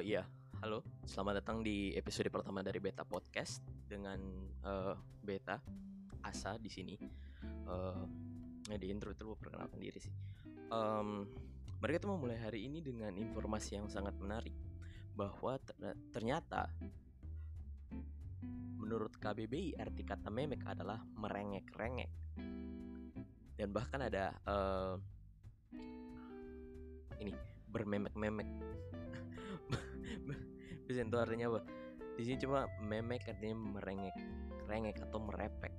Uh, ya, halo. Selamat datang di episode pertama dari Beta Podcast dengan uh, Beta Asa di sini. Uh, di intro itu perkenalkan diri sih. Um, mereka tuh mau mulai hari ini dengan informasi yang sangat menarik bahwa ter ternyata menurut KBBI arti kata memek adalah merengek-rengek dan bahkan ada uh, ini bermemek-memek bisa itu artinya apa? Di sini cuma memek artinya merengek rengek atau merepek.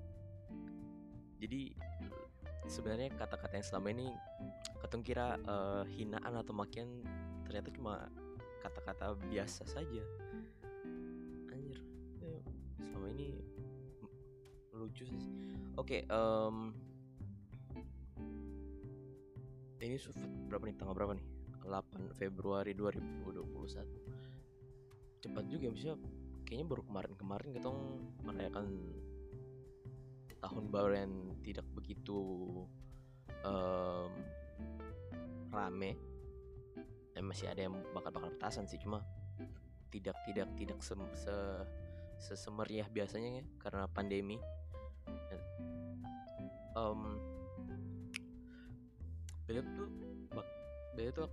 Jadi sebenarnya kata-kata yang selama ini ketung kira uh, hinaan atau makian ternyata cuma kata-kata biasa saja. Anjir ya, selama ini lucu sih. Oke okay, um, ini berapa nih? Tanggal berapa nih? 8 Februari 2021 cepat juga maksudnya kayaknya baru kemarin-kemarin kita merayakan tahun baru yang tidak begitu um, rame. Dan masih ada yang bakal-bakal petasan sih cuma tidak tidak tidak se, se sesemeriah biasanya ya karena pandemi. Um, beliau tuh beliau tuh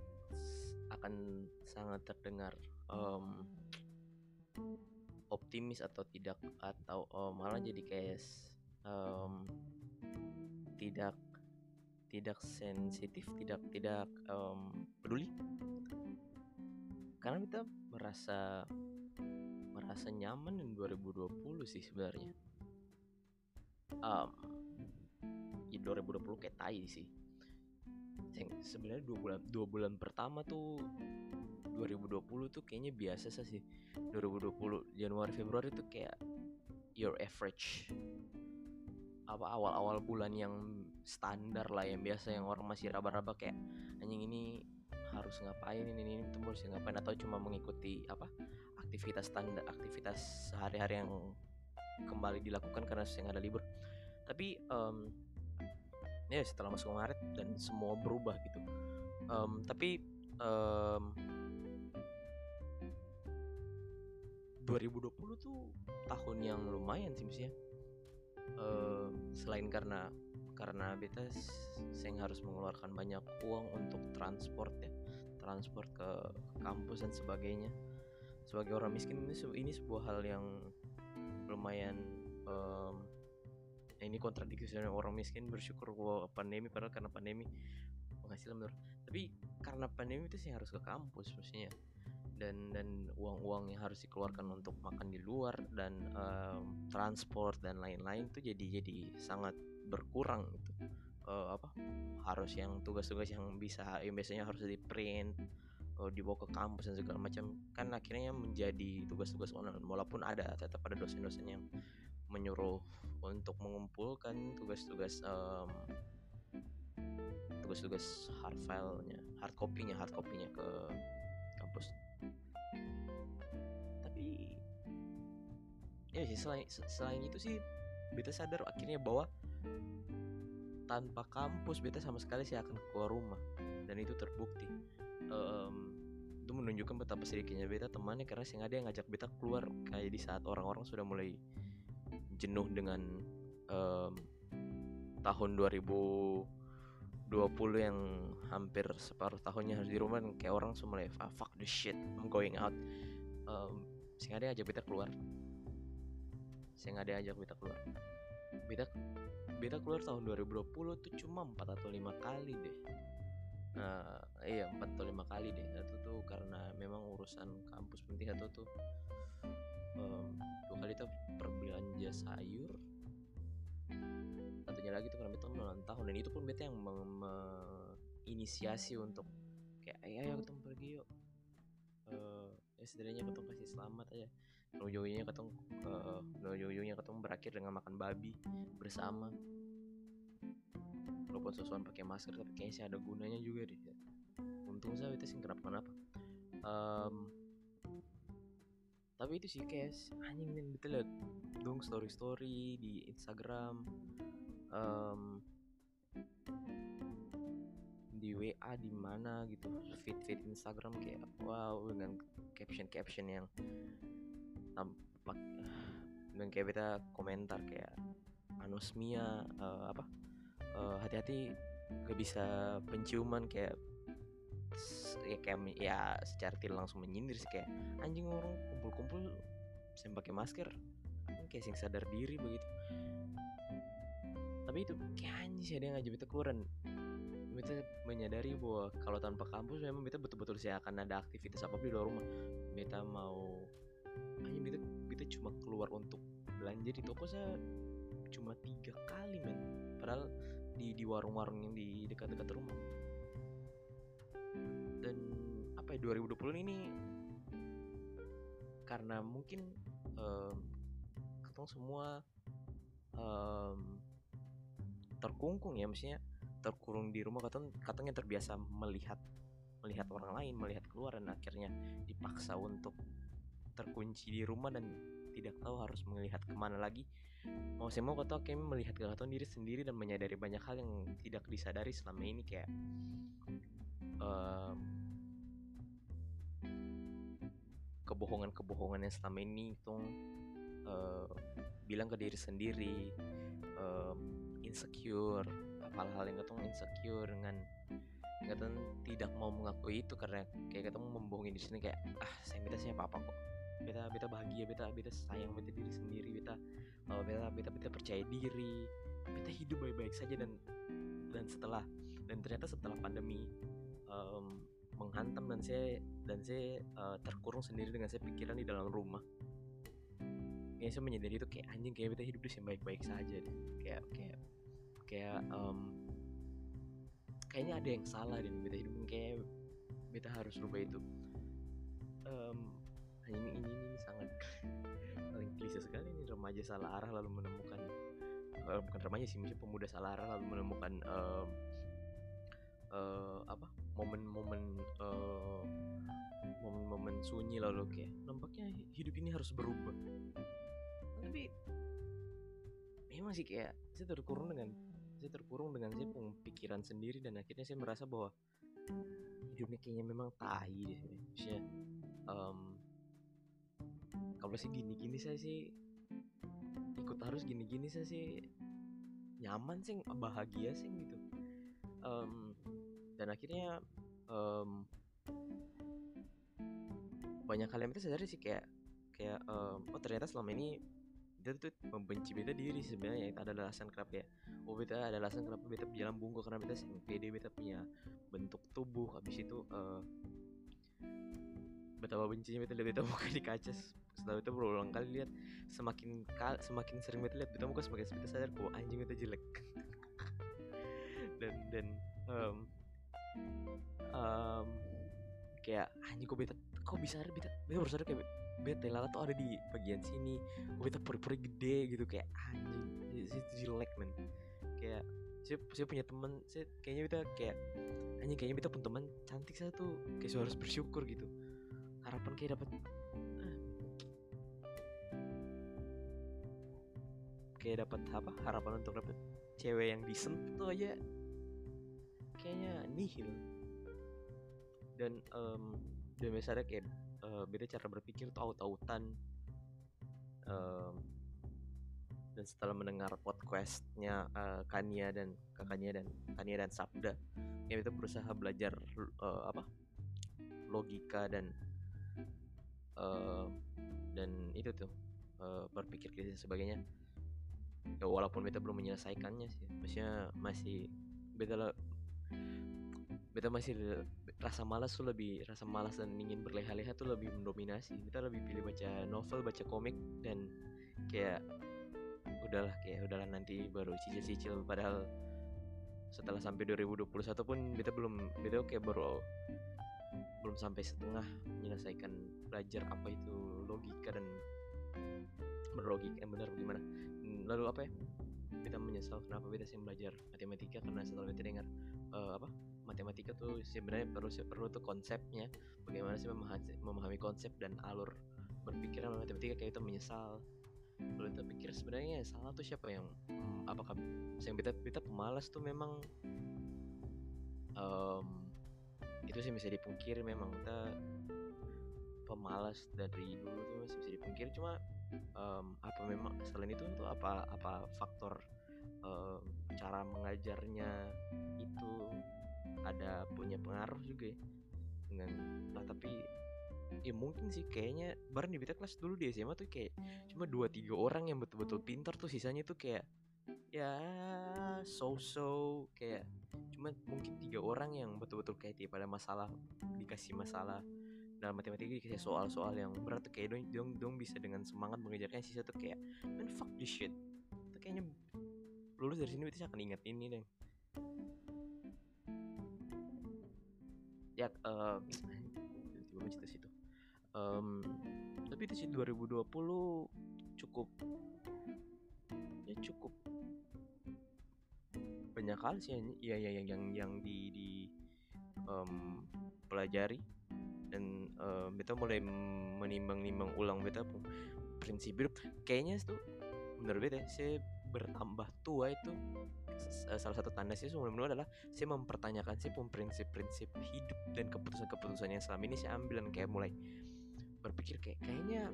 akan sangat terdengar um, optimis atau tidak atau oh, malah jadi kayak um, tidak tidak sensitif tidak tidak um, peduli. Karena kita merasa merasa nyaman di 2020 sih sebenarnya. Um, ya 2020 kayak tai sih. Sebenarnya dua bulan dua bulan pertama tuh 2020 tuh kayaknya biasa sih. 2020 Januari Februari tuh kayak your average. Apa awal-awal bulan yang standar lah yang biasa yang orang masih raba-raba kayak anjing ini harus ngapain ini ini itu harus ngapain? Atau cuma mengikuti apa aktivitas standar aktivitas sehari-hari yang kembali dilakukan karena sedang ada libur. Tapi um, ya setelah masuk Maret dan semua berubah gitu. Um, tapi um, 2020 tuh tahun yang lumayan sih misalnya uh, selain karena karena beta saya harus mengeluarkan banyak uang untuk transport ya. Transport ke kampus dan sebagainya. Sebagai orang miskin ini ini sebuah hal yang lumayan um, ini kontradiksi dengan orang miskin. Bersyukur bahwa pandemi padahal karena pandemi penghasilan menurun. Tapi karena pandemi itu sih harus ke kampus maksudnya dan dan uang-uang yang harus dikeluarkan untuk makan di luar dan um, transport dan lain-lain tuh jadi jadi sangat berkurang gitu. Uh, apa harus yang tugas-tugas yang bisa yang biasanya harus di print uh, dibawa ke kampus dan segala macam kan akhirnya menjadi tugas-tugas online. Walaupun ada tetap ada dosen-dosen yang menyuruh untuk mengumpulkan tugas-tugas um, tugas-tugas hard filenya hard copy-nya hard copy-nya ke kampus ya sih selain selain itu sih beta sadar akhirnya bahwa tanpa kampus beta sama sekali sih akan keluar rumah. Dan itu terbukti. Um, itu menunjukkan betapa sedikitnya beta temannya karena sih ada yang ngajak beta keluar kayak di saat orang-orang sudah mulai jenuh dengan um, tahun 2020 yang hampir separuh tahunnya harus di rumah kayak orang mulai ah, fuck the shit I'm going out. Um, ada yang ngajak beta keluar saya nggak diajak beta keluar. Beta beta keluar tahun 2020 tuh cuma 4 atau 5 kali deh. Nah iya 4 atau 5 kali deh. Satu tuh karena memang urusan kampus penting satu tuh um, dua kali tuh perbelanja sayur. Satunya lagi tuh karena beta ulang tahun. Dan itu pun beta yang menginisiasi untuk kayak ayo ayo ketemu pergi yuk. Uh, ya setidaknya ketemu kasih selamat aja ujung-ujungnya ketemu uh, ujung-ujungnya ketemu berakhir dengan makan babi bersama. Walaupun sesuatu pakai masker tapi kayaknya sih ada gunanya juga deh. Untung saya itu sih kenapa kenapa um, tapi itu sih guys anjing nih betul liat dong story story di Instagram um, di WA di mana gitu feed feed Instagram kayak wow dengan caption caption yang tampak dan kayak beta komentar kayak anosmia uh, apa uh, hati-hati gak bisa penciuman kayak ya kayak ya secara tidak langsung menyindir sih kayak anjing orang kumpul-kumpul saya pakai masker kayak sing sadar diri begitu. Tapi itu kayak anjing sih ada yang ngajak beta keluar beta menyadari bahwa kalau tanpa kampus memang beta betul-betul sih akan ada aktivitas apa di luar rumah. Beta mau hanya beta cuma keluar untuk belanja di toko saya cuma tiga kali men. Padahal di di warung-warung yang di dekat-dekat rumah. Dan apa ya 2020 ini karena mungkin um, semua um, terkungkung ya maksudnya terkurung di rumah katanya katanya terbiasa melihat melihat orang lain melihat keluar dan akhirnya dipaksa untuk terkunci di rumah dan tidak tahu harus melihat ke mana lagi. Mau saya mau kata kami melihat kegagalan diri sendiri dan menyadari banyak hal yang tidak disadari selama ini kayak uh, kebohongan-kebohongan yang selama ini itu uh, bilang ke diri sendiri uh, insecure hal-hal yang ketemu insecure dengan ketemu tidak mau mengakui itu karena kayak ketemu membohongi di sini kayak ah saya minta siapa apa kok beta beta bahagia beta beta sayang beta diri sendiri beta uh, beta beta beta percaya diri. Beta hidup baik-baik saja dan dan setelah dan ternyata setelah pandemi um, menghantam dan saya dan saya uh, terkurung sendiri dengan saya pikiran di dalam rumah. Ya saya menyadari itu kayak anjing kayak beta hidup sini baik-baik saja deh. Kayak kayak kayak um, kayaknya ada yang salah di beta hidup. Kayak beta harus rubah itu ini, ini ini sangat paling klise sekali nih remaja salah arah lalu menemukan uh, bukan remaja sih maksudnya pemuda salah arah lalu menemukan uh, uh, apa momen-momen uh, momen-momen sunyi lalu kayak nampaknya hidup ini harus berubah. Tapi memang sih kayak saya terkurung dengan saya terkurung dengan saya pikiran sendiri dan akhirnya saya merasa bahwa hidupnya kayaknya memang tai deh um, kalau sih gini-gini saya sih ikut harus gini-gini saya sih nyaman sih bahagia sih gitu. Um, dan akhirnya um, banyak hal yang kita sadari sih kayak kayak um, oh ternyata selama ini beta tuh membenci beta diri sebenarnya. Itu adalah alasan kenapa ya? Oh beta ada alasan kenapa beta berjalan bungkuk karena beta sering pede beta punya bentuk tubuh habis itu uh, betapa bencinya beta lihat beta muka di kaca. Setelah beta berulang kali lihat semakin kal semakin sering beta lihat beta muka semakin beta sadar bahwa anjing beta jelek. Dan dan um, um, kayak anjing kok beta kok bisa ada beta beta baru sadar kayak beta lala tuh ada di bagian sini kok beta pori-pori gede gitu kayak anjing itu jelek men. Kayak saya, saya punya teman saya kayaknya beta kayak anjing kayaknya beta pun teman cantik saya tuh kayak harus bersyukur gitu harapan kayak dapat kayak dapat apa? Harapan untuk dapat cewek yang decent itu aja. Kayaknya nihil dan um, dan biasanya kayak uh, beda cara berpikir tuh aut-autan um, dan setelah mendengar podcastnya uh, Kania dan kakaknya dan Kania dan Sabda ya kita berusaha belajar uh, apa? Logika dan uh, dan itu tuh uh, berpikir kritis sebagainya. Ya walaupun beta belum menyelesaikannya sih maksudnya masih beta beta masih rasa malas tuh lebih rasa malas dan ingin berleha-leha tuh lebih mendominasi. Kita lebih pilih baca novel baca komik dan kayak udahlah kayak udahlah nanti baru cicil-cicil. Padahal setelah sampai 2021 pun beta belum beta kayak baru belum sampai setengah menyelesaikan belajar apa itu logika dan berlogika yang benar bagaimana lalu apa ya? Kita menyesal kenapa beta sih belajar matematika karena setelah beta dengar uh, apa? Matematika tuh sebenarnya perlu perlu tuh konsepnya. Bagaimana sih memahami, memahami konsep dan alur berpikiran matematika kayak itu menyesal. Lalu kita pikir sebenarnya salah tuh siapa yang hmm, apakah yang beta beta pemalas tuh memang um, itu sih bisa dipungkiri memang kita pemalas dari dulu tuh masih bisa dipungkiri. Cuma um, apa memang selain itu tuh apa apa faktor um, cara mengajarnya itu ada punya pengaruh juga ya dengan nah, tapi ya mungkin sih kayaknya bareng di beta kelas dulu di SMA tuh kayak cuma dua tiga orang yang betul-betul pintar tuh sisanya tuh kayak ya so so kayak cuma mungkin tiga orang yang betul-betul kayak tiap ada masalah dikasih masalah. Dalam matematika dikasih soal-soal yang berat tuh kayak dong, dong, bisa dengan semangat mengejarkan sisa tuh kayak man fuck this shit. Tuh kayaknya lulus dari sini berarti akan ingat ini deh. Ya uh, tiba-tiba situ um, tapi itu sih 2020 cukup banyak hal sih ya, ya yang yang yang di di um, pelajari. Dan uh, beta mulai menimbang-nimbang ulang beta pun prinsip hidup. Kayaknya itu menurut beta saya bertambah tua itu salah satu tanda saya sebenarnya adalah saya mempertanyakan sih pun prinsip-prinsip hidup dan keputusan-keputusan yang selama ini saya ambil dan kayak mulai berpikir kayak kayaknya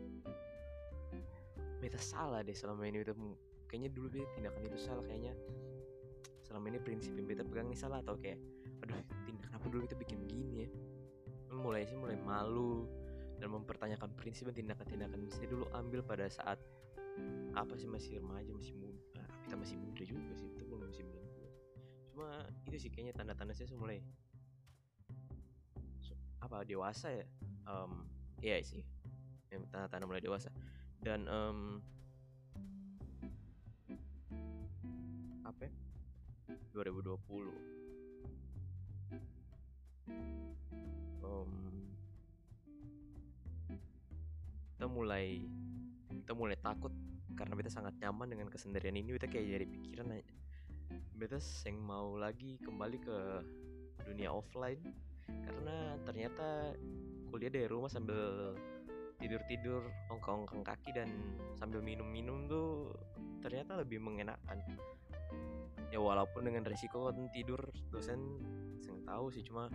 beta salah deh selama ini beta kayaknya dulu beta tindakan itu salah kayaknya selama ini prinsip yang beta pegang ini salah atau kayak aduh tindakan apa dulu kita bikin begini ya? Mulai sih mulai malu dan mempertanyakan prinsip dan tindakan-tindakan saya dulu ambil pada saat apa sih masih remaja masih muda ah, kita masih muda juga sih kita belum masih muda cuma itu sih kayaknya tanda-tanda saya mulai apa dewasa ya um, iya sih tanda-tanda mulai dewasa. Dan um, 2020 um, kita mulai kita mulai takut karena kita sangat nyaman dengan kesendirian ini. Kita kayak jadi pikiran beta seng mau lagi kembali ke dunia offline karena ternyata kuliah dari rumah sambil tidur-tidur ongkang-ongkang kaki dan sambil minum-minum tuh ternyata lebih mengenakan ya walaupun dengan resiko kan tidur dosen saya tahu sih cuma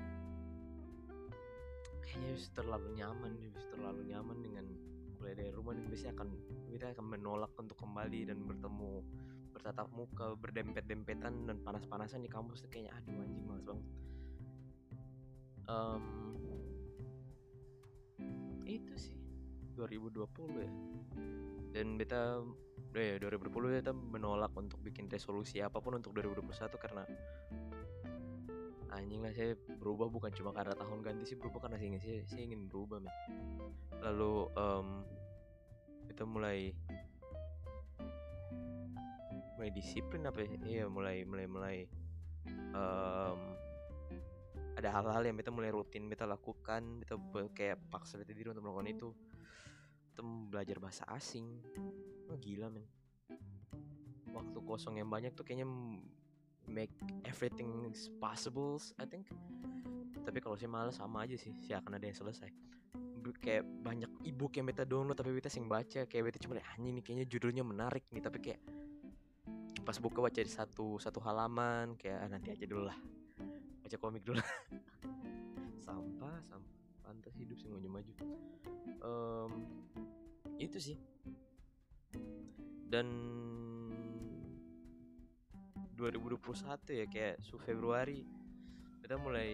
kayaknya terlalu nyaman terlalu nyaman dengan kuliah dari rumah dan biasanya akan kita akan menolak untuk kembali dan bertemu bertatap muka berdempet-dempetan dan panas-panasan di kampus. Kayaknya aduh anjing malas banget. Um, itu sih 2020 ya. Dan beta ya 2020 beta menolak untuk bikin resolusi apa pun untuk 2021 karena anjing lah saya berubah bukan cuma karena tahun ganti sih berubah karena saya, saya, saya ingin berubah men. Lalu um, kita mulai mulai disiplin apa ya? Iya mulai mulai mulai um, ada hal-hal yang kita mulai rutin kita lakukan kita kayak paksa kita diri untuk melakukan itu. Kita belajar bahasa asing oh, gila men. Waktu kosong yang banyak tuh kayaknya make everything possible I think. Tapi kalau sih malas sama aja sih. Sih akan ada yang selesai. Kayak banyak ebook yang beta download tapi beta sing baca. Kayak beta cuma anjing nih kayaknya judulnya menarik nih. Tapi kayak pas buka baca di satu satu halaman kayak ah, nanti aja dulu lah. Baca komik dulu. Sampah sampah. Pantas hidup sih maju maju um, itu sih dan 2021 ya kayak su Februari kita mulai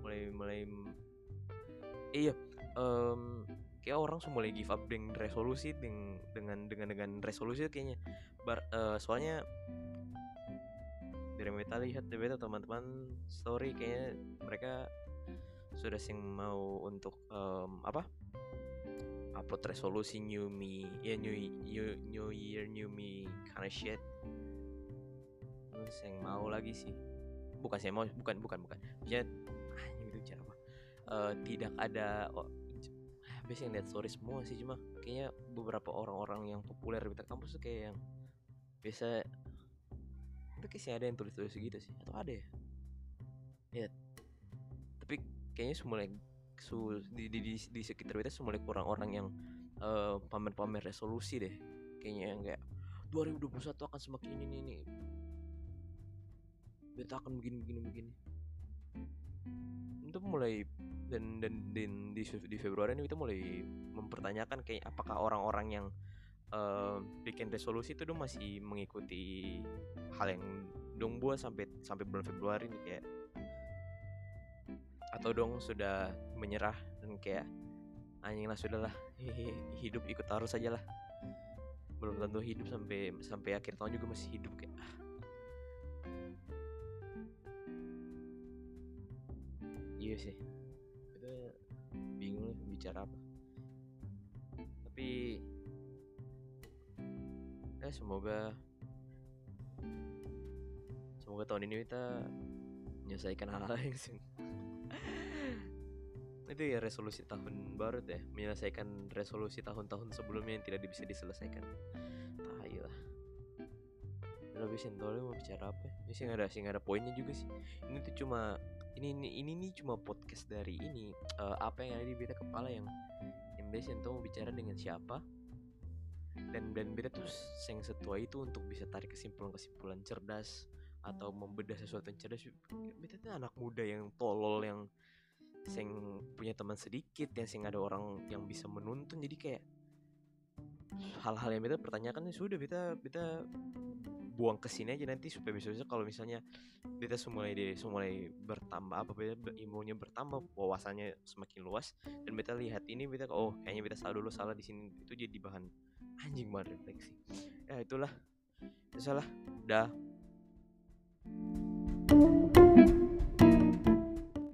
mulai mulai iya um, kayak orang semua mulai give up dengan resolusi dengan dengan dengan dengan resolusi kayaknya. Bar, uh, soalnya dari meta lihat dari meta teman-teman story kayaknya mereka sudah sing mau untuk um, apa upload resolusi new me ya new, new, new year new me kind of shit. Terus yang mau lagi sih bukan saya mau bukan bukan bukan. Ya ah, itu cara apa? Uh, tidak ada oh, biasanya lihat story semua sih cuma kayaknya beberapa orang-orang yang populer di kampus tuh kayak yang biasa tapi kayaknya ada yang tulis-tulis gitu sih atau ada ya? Ya tapi kayaknya semua su di, di, di, di sekitar kita semua kurang orang yang uh, pamer-pamer resolusi deh. Kayaknya kayak 2021 akan semakin ini nih beta akan begini begini begini. Itu mulai dan dan, dan di, di Februari ini kita mulai mempertanyakan kayak apakah orang-orang yang uh, bikin resolusi itu masih mengikuti hal yang dong buat sampai sampai bulan Februari ini kayak atau dong sudah menyerah dan kayak anjing lah sudahlah hidup ikut arus saja lah. Belum tentu hidup sampai sampai akhir tahun juga masih hidup kayak. Iya sih. Kita bingung bicara apa. Tapi eh semoga semoga tahun ini kita menyelesaikan hal-hal yang itu ya resolusi tahun baru deh menyelesaikan resolusi tahun-tahun sebelumnya yang tidak bisa diselesaikan. Tahi lah. Udah habis mau bicara apa? Ini sih nggak ada sih nggak ada poinnya juga sih. Ini tuh cuma ini ini ini, ini cuma podcast dari ini. Uh, apa yang ada di beta kepala yang yang biasa mau bicara dengan siapa? Dan dan beta tuh yang setua itu untuk bisa tarik kesimpulan-kesimpulan cerdas atau membedah sesuatu yang cerdas. Beta tuh anak muda yang tolol yang sing punya teman sedikit yang sing ada orang yang bisa menuntun. Jadi kayak hal-hal yang beta pertanyakan ya sudah beta beta buang ke sini aja nanti supaya bisa bisa kalau misalnya semulai di semulai bertambah apa beta ilmunya bertambah wawasannya semakin luas dan beta lihat ini beta oh kayaknya beta salah dulu salah di sini itu jadi bahan anjing banget refleksi. Ya itulah. Itu salah. Dah